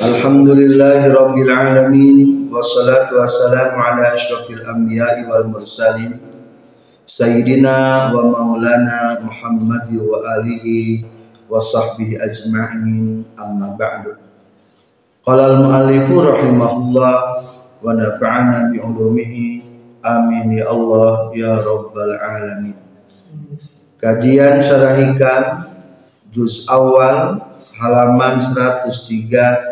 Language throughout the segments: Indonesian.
Alhamdulillahi rabbil alamin. Wassalatu wassalamu ala asyrafil anbiya'i wal mursalin. Sayyidina wa maulana Muhammad wa alihi wa sahbihi ajma'in. Amma ba'du. Qala al-muallifu rahimahullah wa nafa'ana bi ulumihi. Amin ya Allah ya Rabbal Alamin. Kajian Syarah Juz Awal halaman 103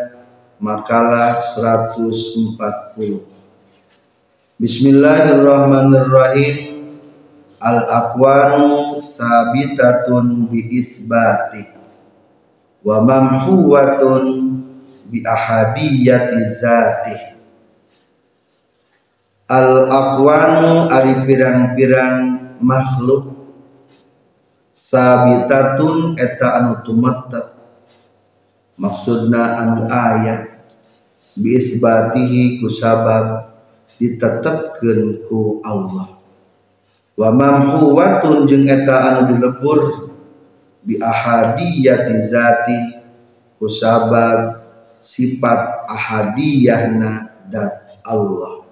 makalah 140. Bismillahirrahmanirrahim. Al-aqwanu sabitatun bi isbati wa mamhuwatun bi ahadiyati zatih al aqwanu ari pirang-pirang makhluk sabitatun eta anu tumatta maksudna anu aya bi isbatihi ku sabab ditetepkeun ku Allah. Wa mamhuwatun jeung eta anu dilebur bi ahadiyati zati ku sabab sifat ahadiyahna dat Allah.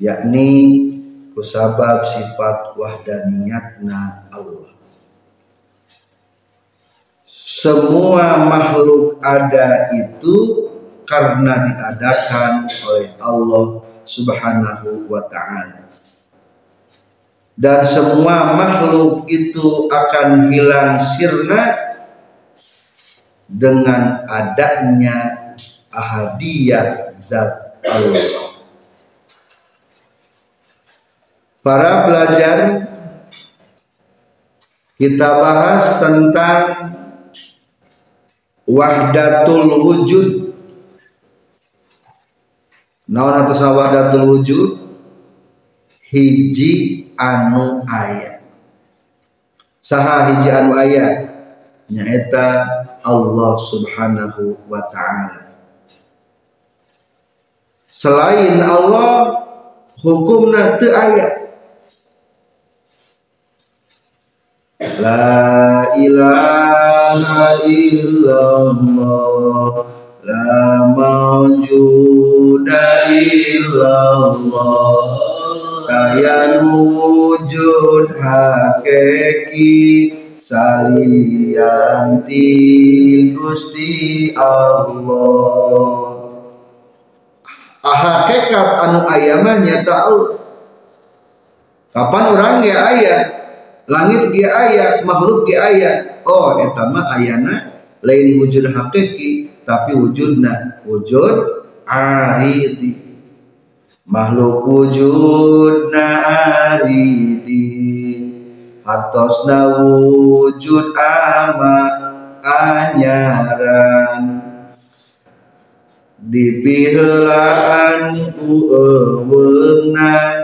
Yakni kusabab sifat wahdaniyatna Allah. Semua makhluk ada itu karena diadakan oleh Allah subhanahu wa ta'ala dan semua makhluk itu akan hilang sirna dengan adanya ahadiyah zat Allah Para pelajar kita bahas tentang wahdatul wujud. Naon atas wahdatul wujud? Hiji anu ayat. Saha hiji anu ayat? Nyaeta Allah Subhanahu wa taala. Selain Allah hukumna teu ayat La ilaha illallah La mawjuda illallah Kaya wujud hakiki Salianti Gusti Allah Hakikat anu ayamah nyata Allah. Kapan orang ge ayat? Langit ge aya makhluk ge aya oh eta mah ayana lain wujud hakiki tapi wujudna wujud aridi. Makhluk wujudna aridi. Hartosna wujud ama anyaran dipiheulaan ku eueunan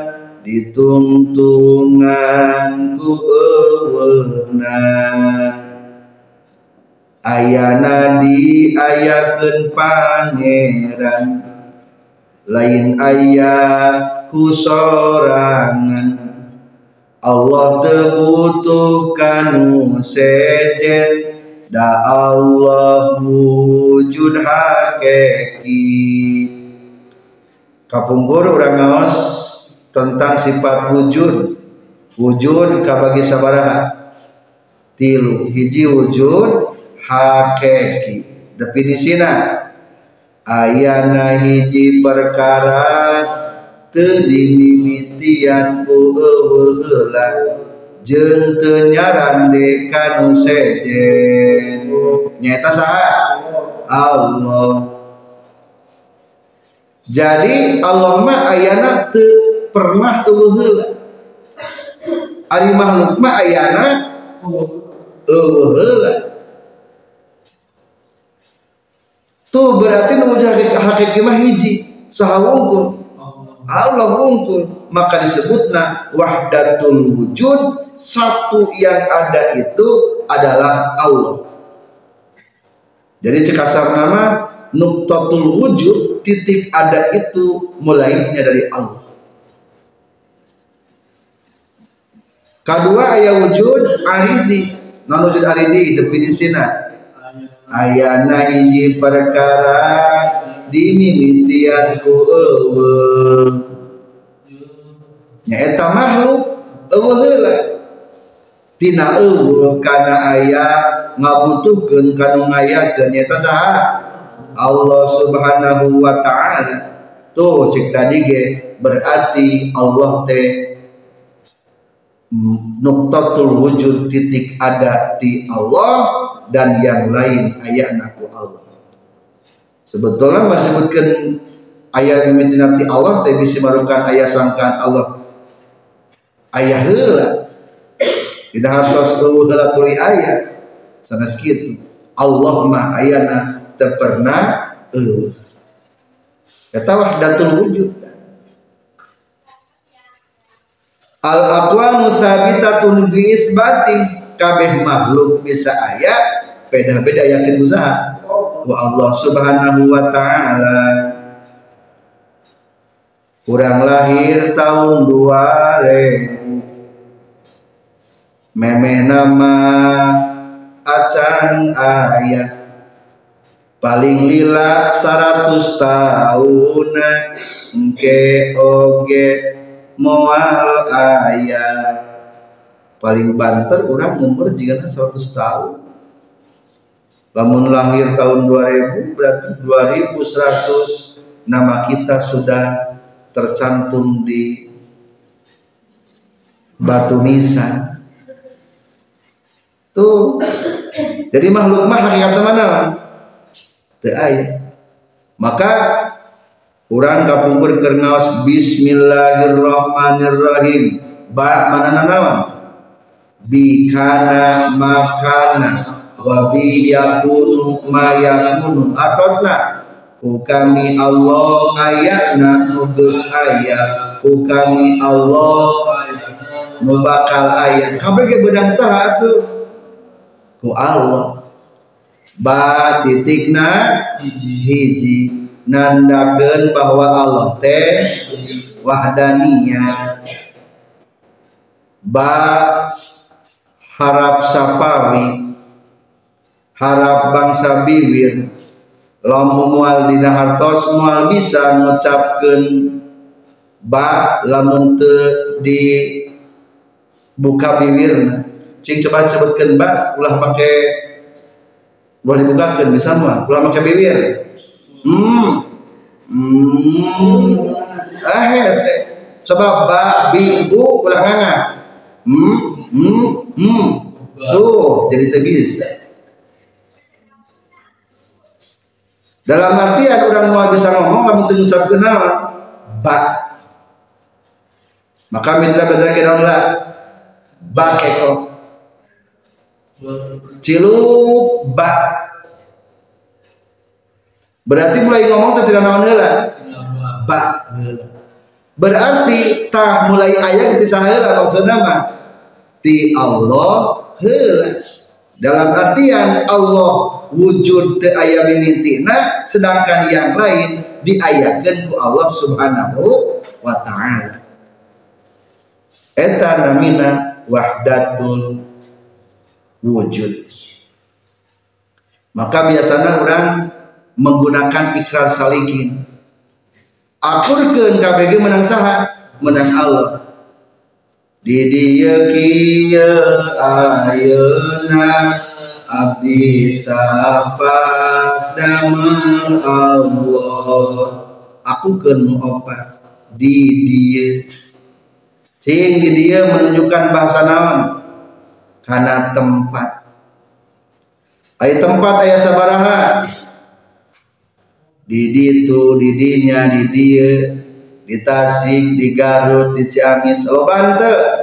ditungtungan ku eweunang ayana diayakeun pangeran. Lain ayah ku sorangan. Allah tebutuhkan sejen. Da Allah wujud hakiki. Kapunggur urang ngaos tentang sifat wujud. Wujud kabagi sabaraha. Tilu hiji wujud hakiki definisina ayana hiji perkara teu dimimitian ku eueuh heula jeung teu nyarande kanu sejen nyaeta saha? Allah. Jadi Allah mah ayana teu pernah eueuh heula ari makhluk mah ayana eueuh heula tuh berarti nu hakiki mah hiji. Saha wungkul Allah wungkul. Maka disebutna wahdatul wujud satu yang ada itu adalah Allah. Jadi cekasar nama nuktatul wujud titik ada itu mulainya dari Allah. Kedua ayat wujud aridi. Non wujud aridi definisina ayana hiji perkara dimimitian ku eueuh nyaeta makhluk eueuh heula. Tina eueuh kana aya ngabutuhkeun kanu ngayakeun nyaeta saha? Allah Subhanahu wa taala. Tuh cek tadi ge berarti Allah teh nuktatul wujud titik ada di Allah dan yang lain ayat ku Allah. Sebetulnya disebutkan ayat mimiti nanti Allah tapi bisa merupakan ayat sangkaan Allah. Ayah hela. Tidak harus tunggu hela tuli ayat. Sana segitu Allah mah ayana terpernah uh. kata wahdatul wujud. Al aqwamu tsabitatun bi isbati kabeh makhluk bisa ayat beda-beda yakin usaha. Ku Allah Subhanahu wa taala. Kurang lahir tahun 2000 Memeh nama acan ayah paling lila 100 tahun. Engke oge moal ayah paling banter orang umur juga 100 tahun. Lamun lahir tahun 2000 berarti 2100 nama kita sudah tercantum di batu nisan tuh. Jadi makhluk mah hakikat mana teu maka orang kapungkur kernaos bismillahirrahmanirrahim. Ba mana naon bikana makana wa bi yakunu ma yakunu atosna ku kami Allah ayatna nugus ayat ku kami Allah nu bakal ayat kabeh ge beudang saha atuh ku Allah. Ba titikna hiji. Nandakeun bahwa Allah teh wahdaniyah ba harap sapawi harap bangsa bibir lamun mual dina hartos mual bisa ngucapkeun ba lamun teu di buka bibirna. Cing coba sebutkeun ba ulah make ulah dibukakeun bisa mah ulah make bibir. Hmm. Hmm. Ah hese. Coba ba bi bu ulah nganga. Hmm hmm hmm tuh jadi teu bisa dalam artian orang mau bisa ngomong kami tunggu satu nama ba. Maka mitra belajar ke dalam lah ba keko. Cilu ba. Berarti mulai ngomong tidak naon heula. Ba berarti tak mulai ayat di saheula maksudna mah ti Allah heula. Dalam artian Allah wujud te aya mimitina sedangkan yang lain diayatkan ku Allah Subhanahu wa taala. Eta namina wahdatul wujud. Maka biasanya orang menggunakan ikrar salikin. Akurkeun KBG menang saha? Menang Allah di dia kieu ayeuna abdi tapak damel Allah. Aku kenu opat di dia sing di dia menunjukkan bahasa naon? Karena tempat. Ayat tempat ayat sabaraha? Di ditu di dinya di dia di Tasik di Garut di Ciamis lo bante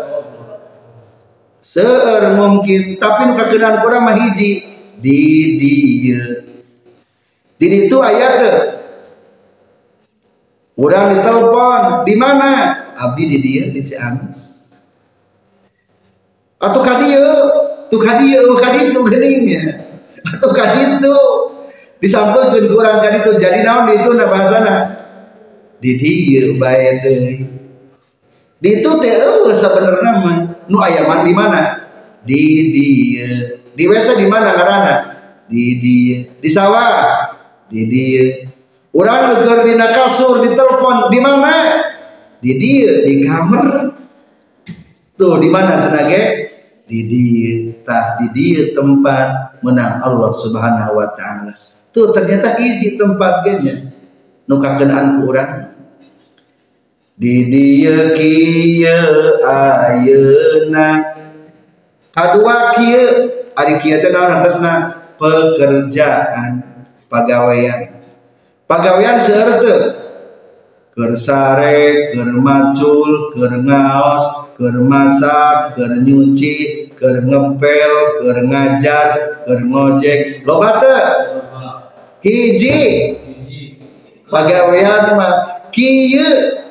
Seer mungkin tapi nu kurang mah hiji di dia di itu ayat teh Urang ditelepon, di mana? Abdi di dia di Ciamis. Atau kadieu, tuh kadieu, kaditu geningnya. Atau kaditu disampaikan kurang kaditu. Jadi naon itu na bahasana? Di dia teh. Di itu teh sabenerna mah. Nu ayaman di mana? Di dia. Di wesa di mana ngaranna? Di dia. Di sawah. Di dia Orang agar dina kasur ditelepon di mana? Di dia di kamar. Tuh di mana senage? Di dia tah di dia tempat menang Allah Subhanahu wa taala. Tuh ternyata hiji tempat genya. Nu kakenaan. Di dia kieu ayeuna kadua kieu ari kieu teh naon atasna pekerjaan pegawaian pagawean serta kersare kermacul kernaos kermasak kernyuci kerngepel kerngajar kerngojek lo bata hiji. Pagawean mah. Kieu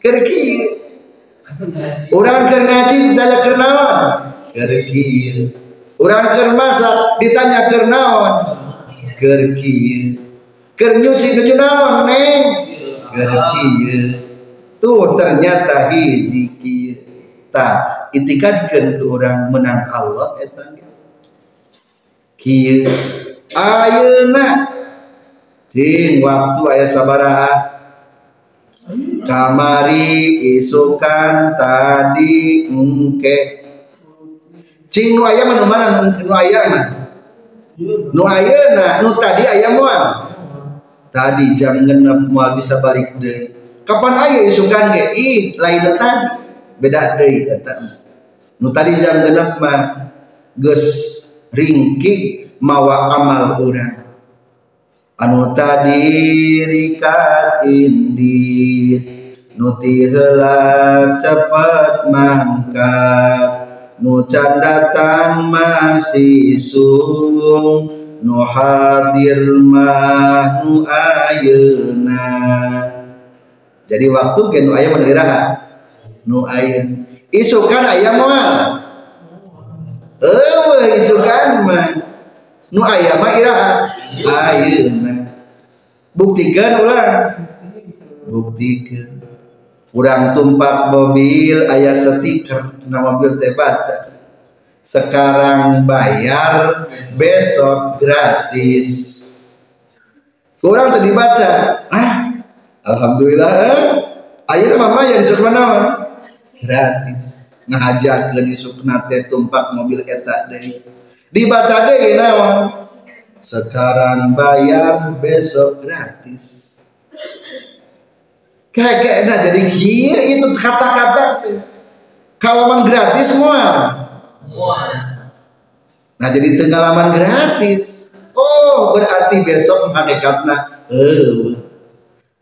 keur kieu urang keur ngaji ditanya kieu urang keur masak ditanya keur naon keur kieu keur nyuci nuju naon neng? Keur kieu tuh ternyata hiji kieu tah itikadkeun ke orang menang Allah eta kieu ayeuna. Cing waktu aya sabaraha kamari isukan tadi engke. Cing nu aya nu mana? Nu aya mah? Nu ayeuna nu tadi aya moal? Tadi jam genep mual bisa balik deh kapan ayo isukan ge? Ih lain tadi beda deh kata nu tadi jam genep mah ges ringkik mawa amal urang. Anu tadi rikat indi nuti heula cepet mangkat nu can datang masih sung nu hadir mah nu ayeuna. Jadi waktu ge nu aya mah iraha? Nu ayeuna. Isukan aya moal eueuh isukan mah. Nu aya mah iraha? Ayeuna. Buktikeun ulang buktikeun urang tumpak mobil aya stiker nama mobil teh baca. Sekarang bayar besok gratis. Kurang tadi baca ah alhamdulillah eh? air mama yang disuruh mana gratis. Ngajak ke disuk nate tumpak mobil eta deh dibaca deh naon? Sekarang bayar besok gratis kayak nah jadi kia itu kata-kata kalau gratis semua Nah jadi pengalaman gratis. Oh berarti besok hakikatna eh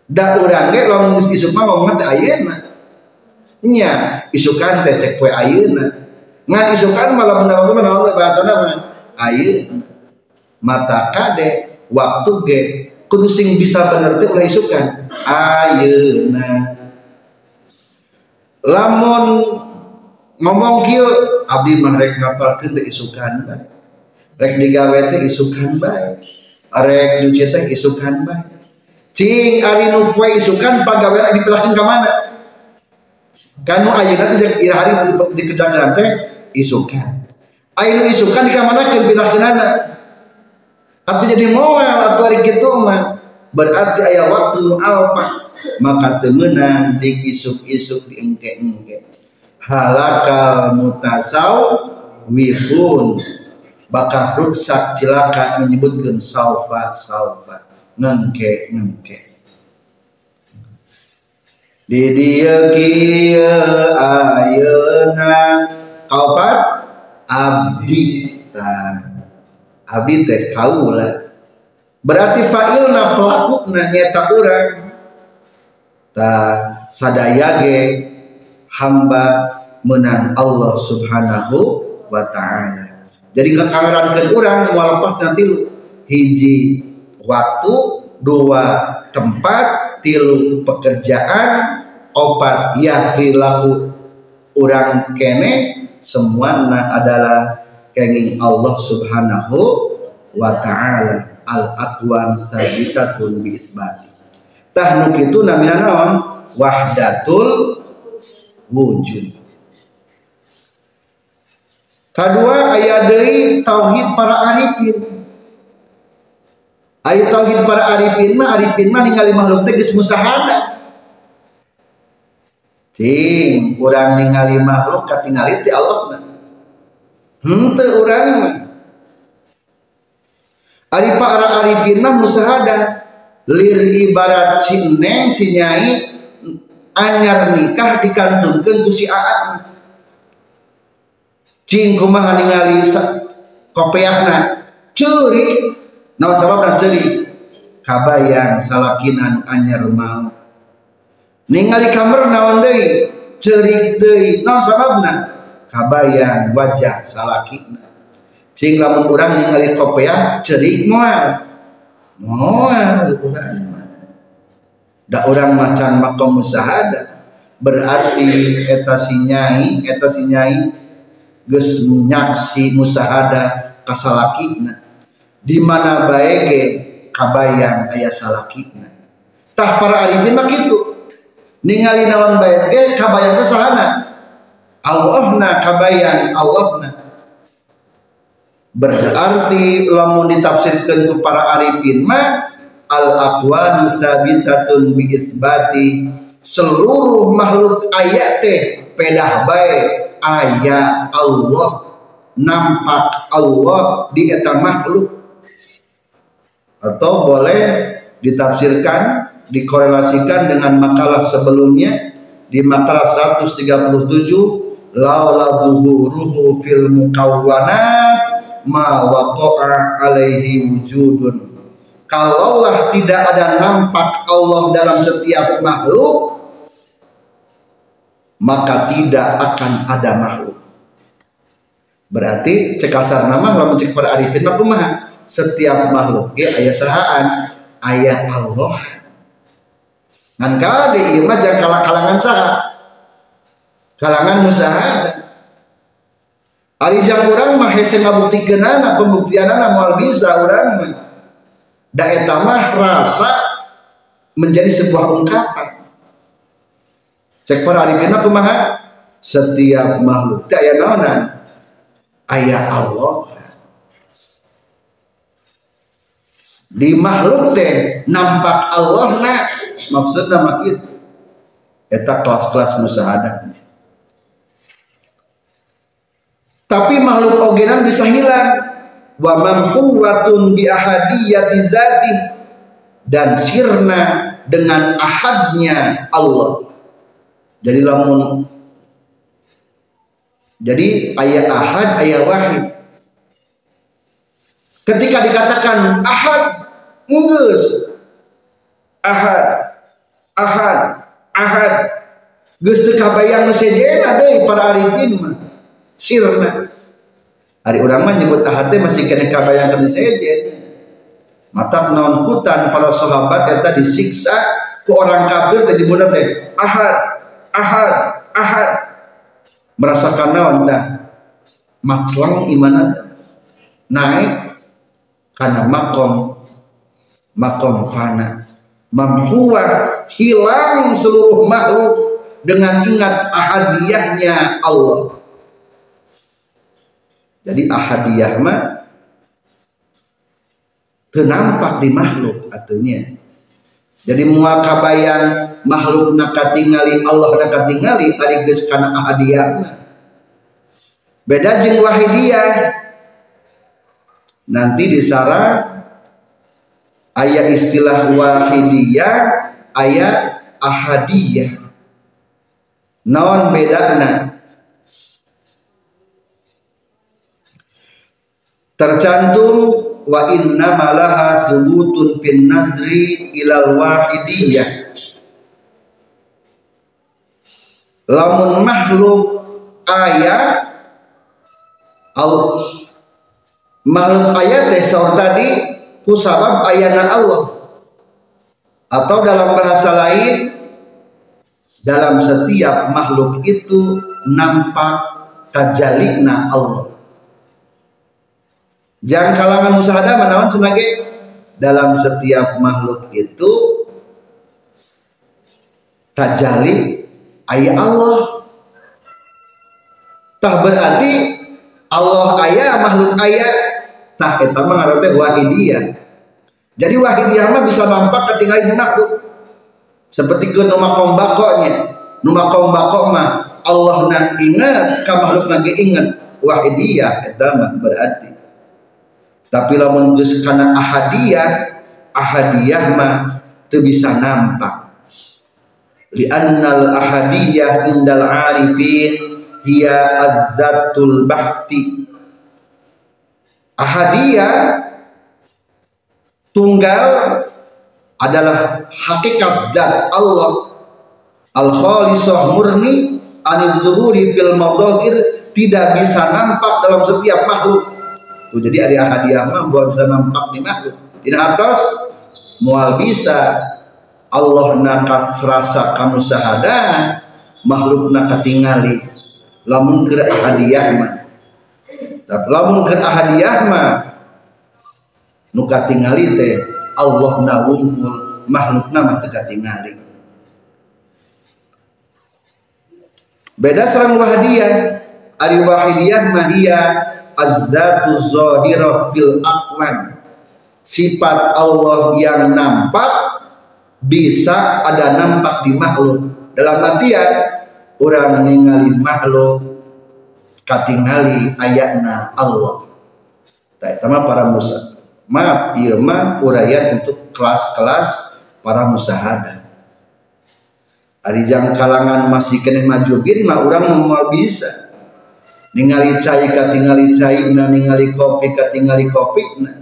da urang ge lamun geus isuk mah ngomong teh ayeuna. Nya isukan teh cek poe ayeuna. Ngan isukan malah mendapat mah naon bahasana mah ayeuna. Mata kade waktu ge kudu sing bisa bener ulah isukan ayeuna. Lamun ngomong kieu abdi mah rek ngapalkeun teh isukan bae. Rek digawe teh isukan bae. Rek nyuci teh isukan bae. Cing ari nu poe isukan pagawean dipilahkeun ka mana? Kanu ayeuna teh ira hari dikerjakeun teh isukan. Aya nu isukan di ka manakeun pilahkeunana atuh jadi moal atuh ari kitu mah. Berarti aya waktu nu alpa maka teu meunang di isuk-isuk di engke-engke halakal mutasaw wifun bakal ruksak cilaka menyebutkan saufa saufa ngengke ngengke di dia kia ayeuna kaupat abdi. Ta abdi teh kaula. Berarti fa'ilna pelakuna nyata urang. Ta sadaya ge hamba menang Allah subhanahu wa ta'ala. Jadi kekangeran orang mau lepas nanti hiji waktu dua tempat tilu pekerjaan opat ya perilaku orang kene semua adalah kenging Allah subhanahu wa ta'ala. Al aqwan sabitatun bi isbati. Tah itu namanya naon? Wahdatul wujud. Kedua ayat dari tauhid para arifin. Ayat tauhid para arifin mah arifin mah ningali makhluk teh geus musahada. Cing urang ningali makhluk katingali ti Allah na henteu urang mah ari para arifin musahada. Lir ibarat si neng si nyai anyar nikah dikantungkeun ku si aak cing kumaha ningali kopiakna curi. Nawa sababna curi? Kabayang salakinan anyar mau. Ningali kamar naon deui? Ceri deui. Naon sababna kabayang wajah salakina cing lamun urang ningali kopiak ceri moal moal urang da urang macan makom musahada berarti eta si nyai eta si nyai geus nyaksi musahada kasalakina di mana baege kabayang aya salakina tah para arifin mah kitu. Ningali naon baege kabayang teh sahana Allahna kabayang Allahna berarti lamun ditafsirkan ku para arifin mah al aqwanu sabitatun bi isbati. Seluruh makhluk ayat teh pedah baik ayat Allah. Nampak Allah di eta makhluk. Atau boleh ditafsirkan dikorelasikan dengan makalah sebelumnya di makalah 137 laula zuhuruhu fil mukawwanat ma waqa'a alaihi wujudun. Kalaulah tidak ada nampak Allah dalam setiap makhluk maka tidak akan ada makhluk. Berarti cek asar nama lamun cek para arifin mah kumaha? Setiap makhluk ge aya sahaan aya Allah. Ngan kade ieu mah kalangan saha kalangan musahada Ari jang urang mah hese ngabuktikenana pembuktianana moal bisa urang mah. Da eta mah rasa menjadi sebuah ungkapan. Cek para arifin kumaha setiap makhluk teh aya naonan? Aya Allah. Di makhluk teh nampak Allah na maksudna mah kitu eta kelas-kelas musahadah tapi makhluk ogenan bisa hilang. Wa mamhuwatun bi ahadiyati zati. Dan sirna dengan ahadnya Allah. Jadi lamun jadi ayat ahad ayat wahid. Ketika dikatakan ahad nggeus ahad ahad ahad. Geus teu kabayang sejena deui para arifin mah sirna hari urang mah nyebut ahad teh masih kena kabayangkeun sejen mata naon kutan para sahabat eta disiksa ku orang kafir teh dibudak teh ahad ahad ahad. Merasakan naon dah? Maclang imanat naik karena makom makom fana. Mamhuwa hilang seluruh makhluk dengan ingat ahadiyahnya Allah jadi ahadiyah mah ternampak di makhluk atunya jadi mual kabayang makhluk nak katingali Allah nak katingali ari geus kana ahadiyah beda jeung wahidiyah. Nanti di sarah ayat istilah wahidiyah ayat ahadiyah. Naon bedana tercantum wa inna malaha subutun fin nazri ilal wahidiyah. Lamun makhluk ayat Allah makhluk ayat teh tadi ku sabab ayana Allah. Atau dalam bahasa lain dalam setiap makhluk itu nampak tajalina Allah jangan kalangan musahadah menawan sebagai dalam setiap makhluk itu tajali ayat Allah. Tak berarti Allah ayah makhluk ayah. Tak itu mengarti wahidiyah. Jadi wahidiyah mah bisa nampak ketika ini seperti ke nama kombakoknya nama kombakok mah Allah nak ingat ka makhluk lagi ingat. Wahidiyah itu mah berarti tapi lamun geus kana ahadiyah ahadiyah mah teu bisa nampak. Li'annal ahadiyah indal arifin hiya azzatul bahti. Ahadiyah tunggal adalah hakikat zat Allah. Al khalisah murni aniz zuhuri fil madagir tidak bisa nampak dalam setiap makhluk Tuh, jadi ada hadiah mah buat bisa nampak di makhluk. Di atas mual bisa. Allah nakat serasa kamu sahada makhluk nakat tingali. Lamun ke hadiah mah. Tapi lamun ke hadiah mah nuka tingali teh Allah nawungkul makhluk nama teka tingali. Beda serang wahadiah ari wahidiyah mah iya az-zatu zahirah fil aqwan sifat Allah yang nampak bisa ada nampak di makhluk. Dalam artian orang ningali makhluk katingali ayatna Allah. Tak sama para musa maaf iya mah urayan untuk kelas-kelas para musahada. Ari kalangan masih kena majugin mah orang mau bisa ningali cai katingali cai na ningali kopi katingali kopi na.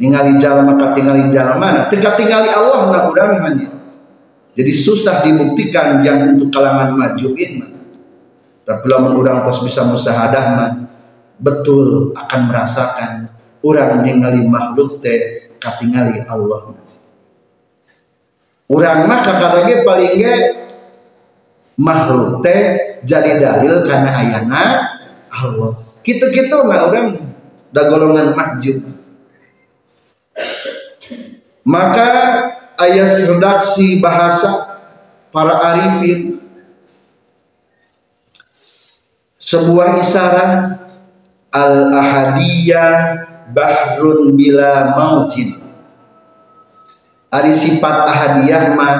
Ningali jalma katingali jalma na. Teka tingali Allah na urang hanya jadi susah dibuktikan yang untuk kalangan majuin mah. Tapi lamun urang tos bisa musahadah mah betul akan merasakan urang ningali makhluk teh katingali Allah urang mah kakak paling ge makhluk teh jadi dalil karena ayana Allah. Kita-kita lah orang dah golongan makjub maka ayat redaksi bahasa para arifin sebuah isyarat al-ahadiyah bahrun bila mautin. Ari sifat ahadiyah mah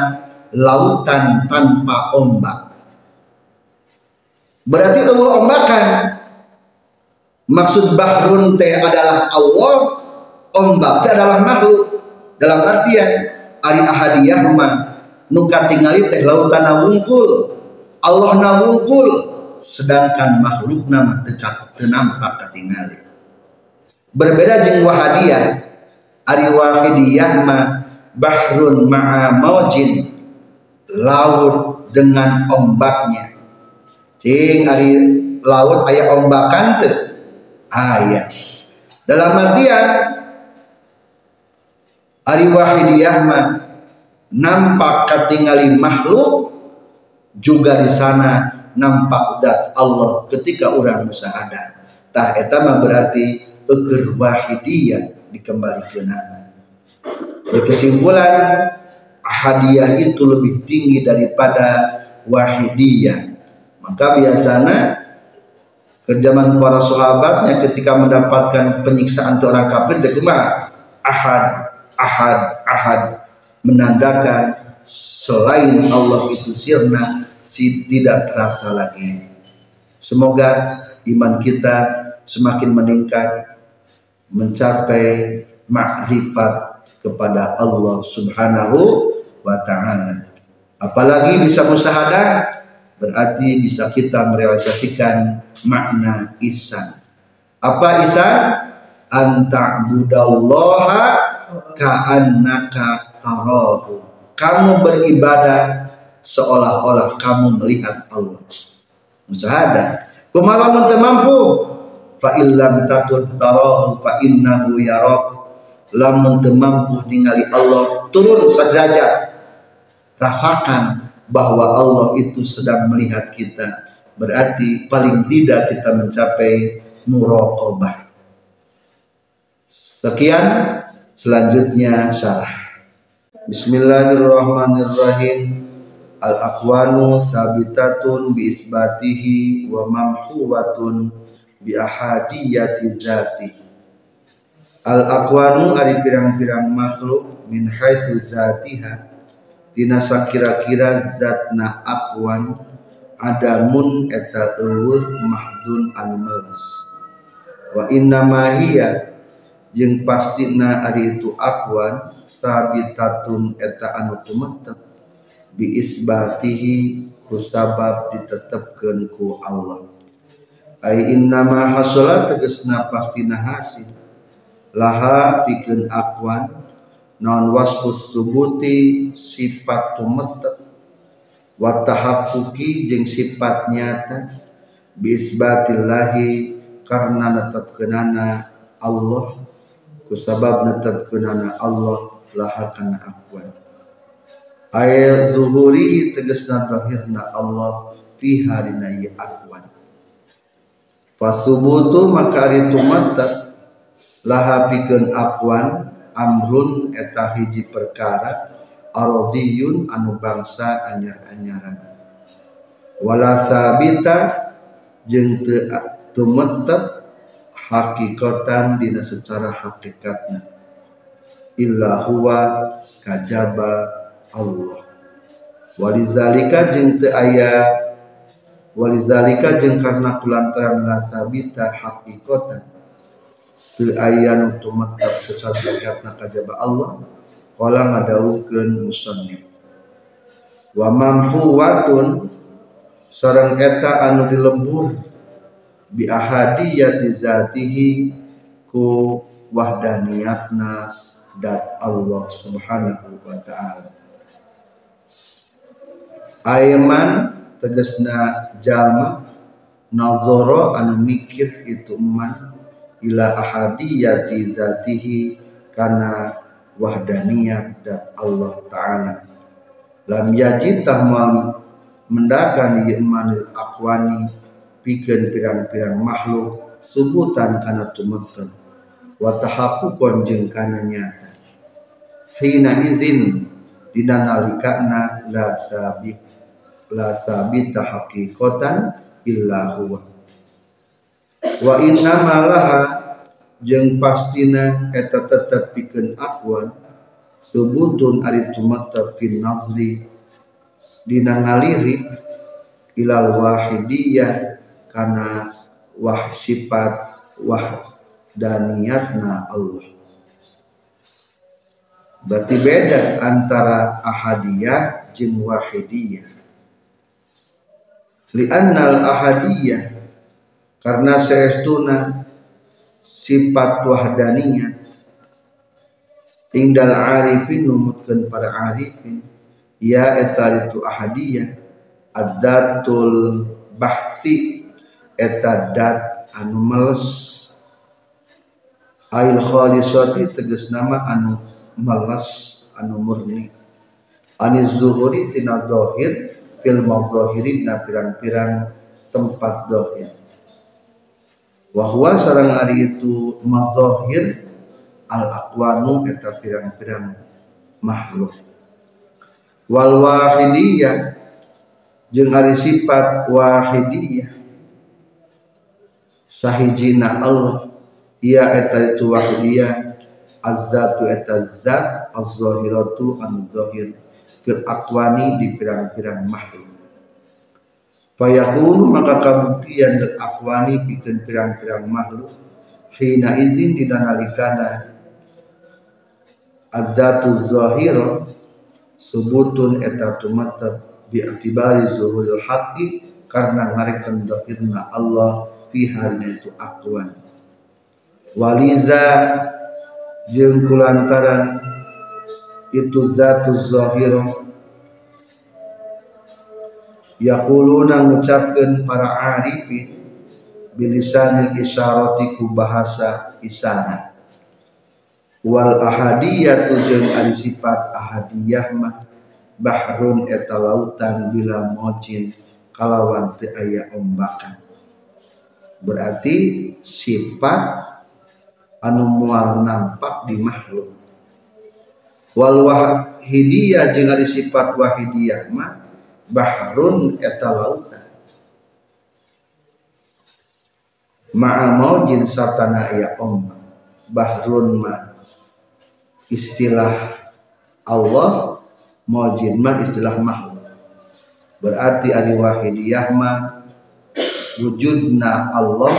lautan tanpa ombak. Berarti Allah ombakan maksud bahrun teh adalah Allah ombak teh adalah makhluk. Dalam artian ari ahadiyah mah nuka tingali teh lautan wungkul Allah na wungkul sedangkan makhluk nama tekat tenampak ketingali berbeda jeung wahadiyah ari wahidiyah mah bahrun ma'a maujin laut dengan ombaknya. Cing ari laut aya ombakan teu ayat dalam artian ari wahidiyah mah nampak ketinggali makhluk juga di sana nampak zat Allah ketika orang musyahadah tah eta mah berarti eker wahidiyah dikembalikan kesimpulan hadiah itu lebih tinggi daripada wahidiyah. Maka biasanya Kerjaman para sahabatnya ketika mendapatkan penyiksaan orang kafir dia ahad ahad ahad. Menandakan selain Allah itu sirna si tidak terasa lagi. Semoga iman kita semakin meningkat mencapai makrifat kepada Allah Subhanahu wa taala. Apalagi bisa musahadah berarti bisa kita merealisasikan makna ihsan. Apa ihsan? Anta'budallaha ka'annaka tarahu. Kamu beribadah seolah-olah kamu melihat Allah. Lamun teu mampu fa illam takun tarahu fa innahu yarak lamun mampu ningali Allah turun saja rasakan bahwa Allah itu sedang melihat kita. Berarti paling tidak kita mencapai muraqabah. Sekian selanjutnya syarah. Bismillahirrahmanirrahim. Al-aqwanu sabitatun bi isbatihi wa mamhuwatun bi ahadiyati zati. Al-aqwanu ari pirang-pirang makhluk min haitsu zatiha tina sakira-kira zatna aqwan adamun eta eueuh mahdun anu wa inna ma hiya jeung pastina ari itu aqwan sabitatun eta anu tumetep. Bi isbatihi ku sabab ditetepkeun ku Allah. Ai innama hasala tegasna pastina hasil. Laha pikeun aqwan non wasfus subuti sifat tumetep wa tahaqquqi jeung sifat nyata. Bi isbatillahi karena netepkeunana Allah. Kusabab netepkeunana Allah laha kana aqwan ayat zuhuri tegasna zahirna Allah fi harina ieu aqwan fasubutu maka ari tumattaq laha aqwan amrun eta hiji perkara aradiyun anu bangsa anyar-anyaran. Wala sabita jeung teu tumettep hakikatan dina secara hakikatna. Illa huwa kajaba Allah. Walizalika jeung teu aya walizalika jeung karena kulantaran nasabita hakikatan nu tumattap secara hakikatna kajaba Allah qala ngadawukeun musannif. Wa mamhuwatun sareng eta anu dilembur bi ahadiyati zatihi ku wahdaniyatna dat Allah subhanahu wa ta'ala. Aiman tegesna jalma nazoro anu mikir itu man ila ahadiyati zatihi kana wahdaniyat dat Allah ta'ala. Lam yajid tahmal mendakan imanil akwani pikeun pirang-pirang makhluk subutan kana tumekeun wa tahaqqukon jeung kana nyata. Hina izin dina nalikana la sabik la sabita haqiqatan illa huwa wa inna malaha jeung pastina eta tetep pikeun aqwan subutun ari tumatta fin nazri dina ngalirik ilal wahidiyah kana wah sifat wah daniyatna Allah. Berarti beda antara ahadiyah jeung wahidiyah. Li'annal ahadiyah karena seestuna sifat wahdaniyat indal arifin numutkeun para arifin. Ya eta itu ahadiyah. Adatul bahsi. Eta dat anu meles. Ail khalisati tegas nama anu meles anu murni. Aniz zuhuri tina dohir fil mazahiri na pirang-pirang tempat dohir wahwa sarang ari itu mazahir al aqwanu eta pirang-pirang makhluk. Wal wahidiyah jeung ari sifat wahidiyah. Sahijina Allah ia eta itu wahidiyah. Azzatu eta zat az-zahiratu anu zahir fil aqwani di pirang-pirang makhluk fayakunu maka kabuktian del aqwani pikeun pirang-pirang makhluk. Hina izin di nalikana azzatu zahira subutun eta tumatab bi'tibari zuhuril haqqi karena ngarikan dohirna Allah fi harina itu akwan. Waliza jeung kulantaran itu zatu zahir yaquluna ngucapkeun para arifin bilisanil isyarati ku bahasa isyarat wal ahadiyatu jeung ari sifat ahadiyah mah bahrun eta lautan bila mojin kalawan teu aya ombakan. Berarti sifat anu mual nampak di makhluk. Wal wahidiyah jeung ari sifat wahidiyah mah bahrun eta lautan ma'a maujin sartana aya ombak bahrun mah istilah Allah maujin mah istilah makhluk berarti ari wahidiyah mah wujudna Allah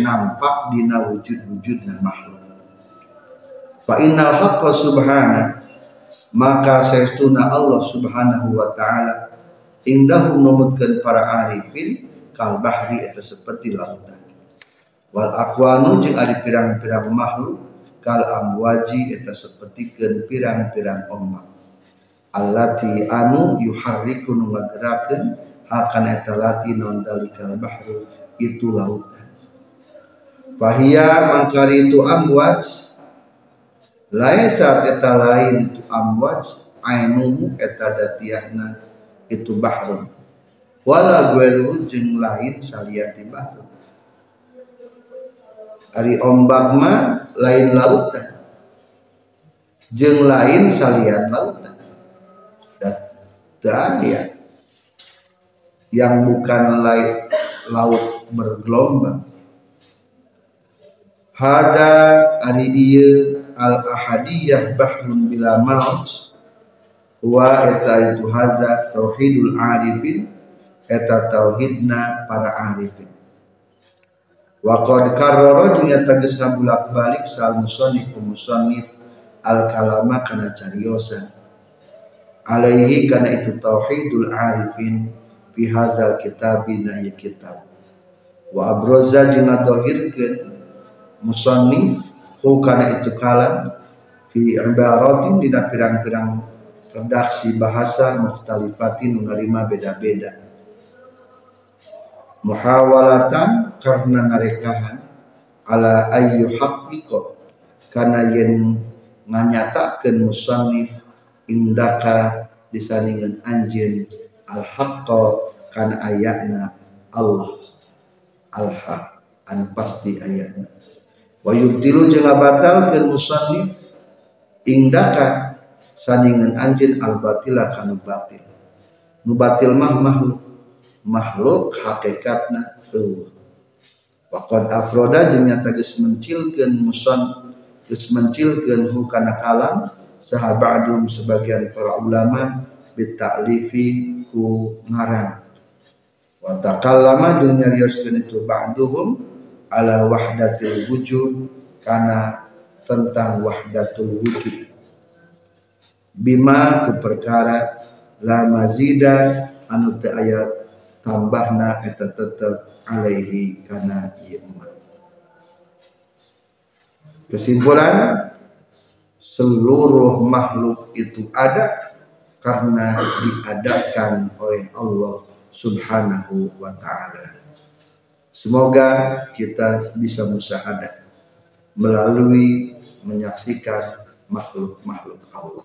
nampak dina wujud-wujudna makhluk fa innal haqqa subhana maka saestuna Allah subhanahu wa ta'ala indahu numutkeun para arifin kal bahri eta seperti lautan. Wal aqwanu jeung ari pirang-pirang makhluk kal amwaji eta sapertikeun pirang-pirang ombak allati anu yuharriku nu ngagerakeun akan eta lati non dalikal bahru itu lautan. Fahia mangkari itu amwaj laisa eta lain itu amwaj ainuhu eta datiahna itu bahrun. Wala gueru jeung lain saliati bahrun. Ari ombak mah lain lautan. Jeung lain salian lautan. Dan ya. Yang bukan laut, laut bergelombang. Hada ari ieu al ahadiyah bahrun bila maut wa eta itu haza tauhidul arifin eta tauhidna para arifin. Wa qad karrara jeung geus ngabulak-balik sal musannif musannif al kalama kana cariosan. Alaihi kana itu tauhidul arifin fi hadzal kitabina ya kitab. Wa abraza jeung ngadohirkeun musannif hu kana itu kalam fi ibaratin dina pirang-pirang redaksi bahasa mukhtalifatin menerima beda-beda. Muhawalatan karena narekahan ala ayyu haqqiqo kana yen nganyatakeun musannif indaka disandingan anjeun al haqqa kan ayatna Allah. Al haq an pasti ayatna. Wa yubtilu jeung batalkeun musannif indaka sandingan anjeun al batila kana batil. Nu batil mah makhluk makhluk hakikatna eueuh. Waqad afroda jeung nyata geus mencilkeun musan geus mencilkeun hukana kalam sahabadum sebagian para ulama bitaklifi ku ngaran. Wa takallama jeung nyarioskeun itu ba'duhum ala wahdatil wujud kana tentang wahdatul wujud bima ku perkara la mazida anu teu aya tambahna eta tetep alaihi kana ieu kesimpulan seluruh makhluk itu ada karena diadakan oleh Allah Subhanahu wa taala. Semoga kita bisa musyahadah melalui menyaksikan makhluk-makhluk Allah.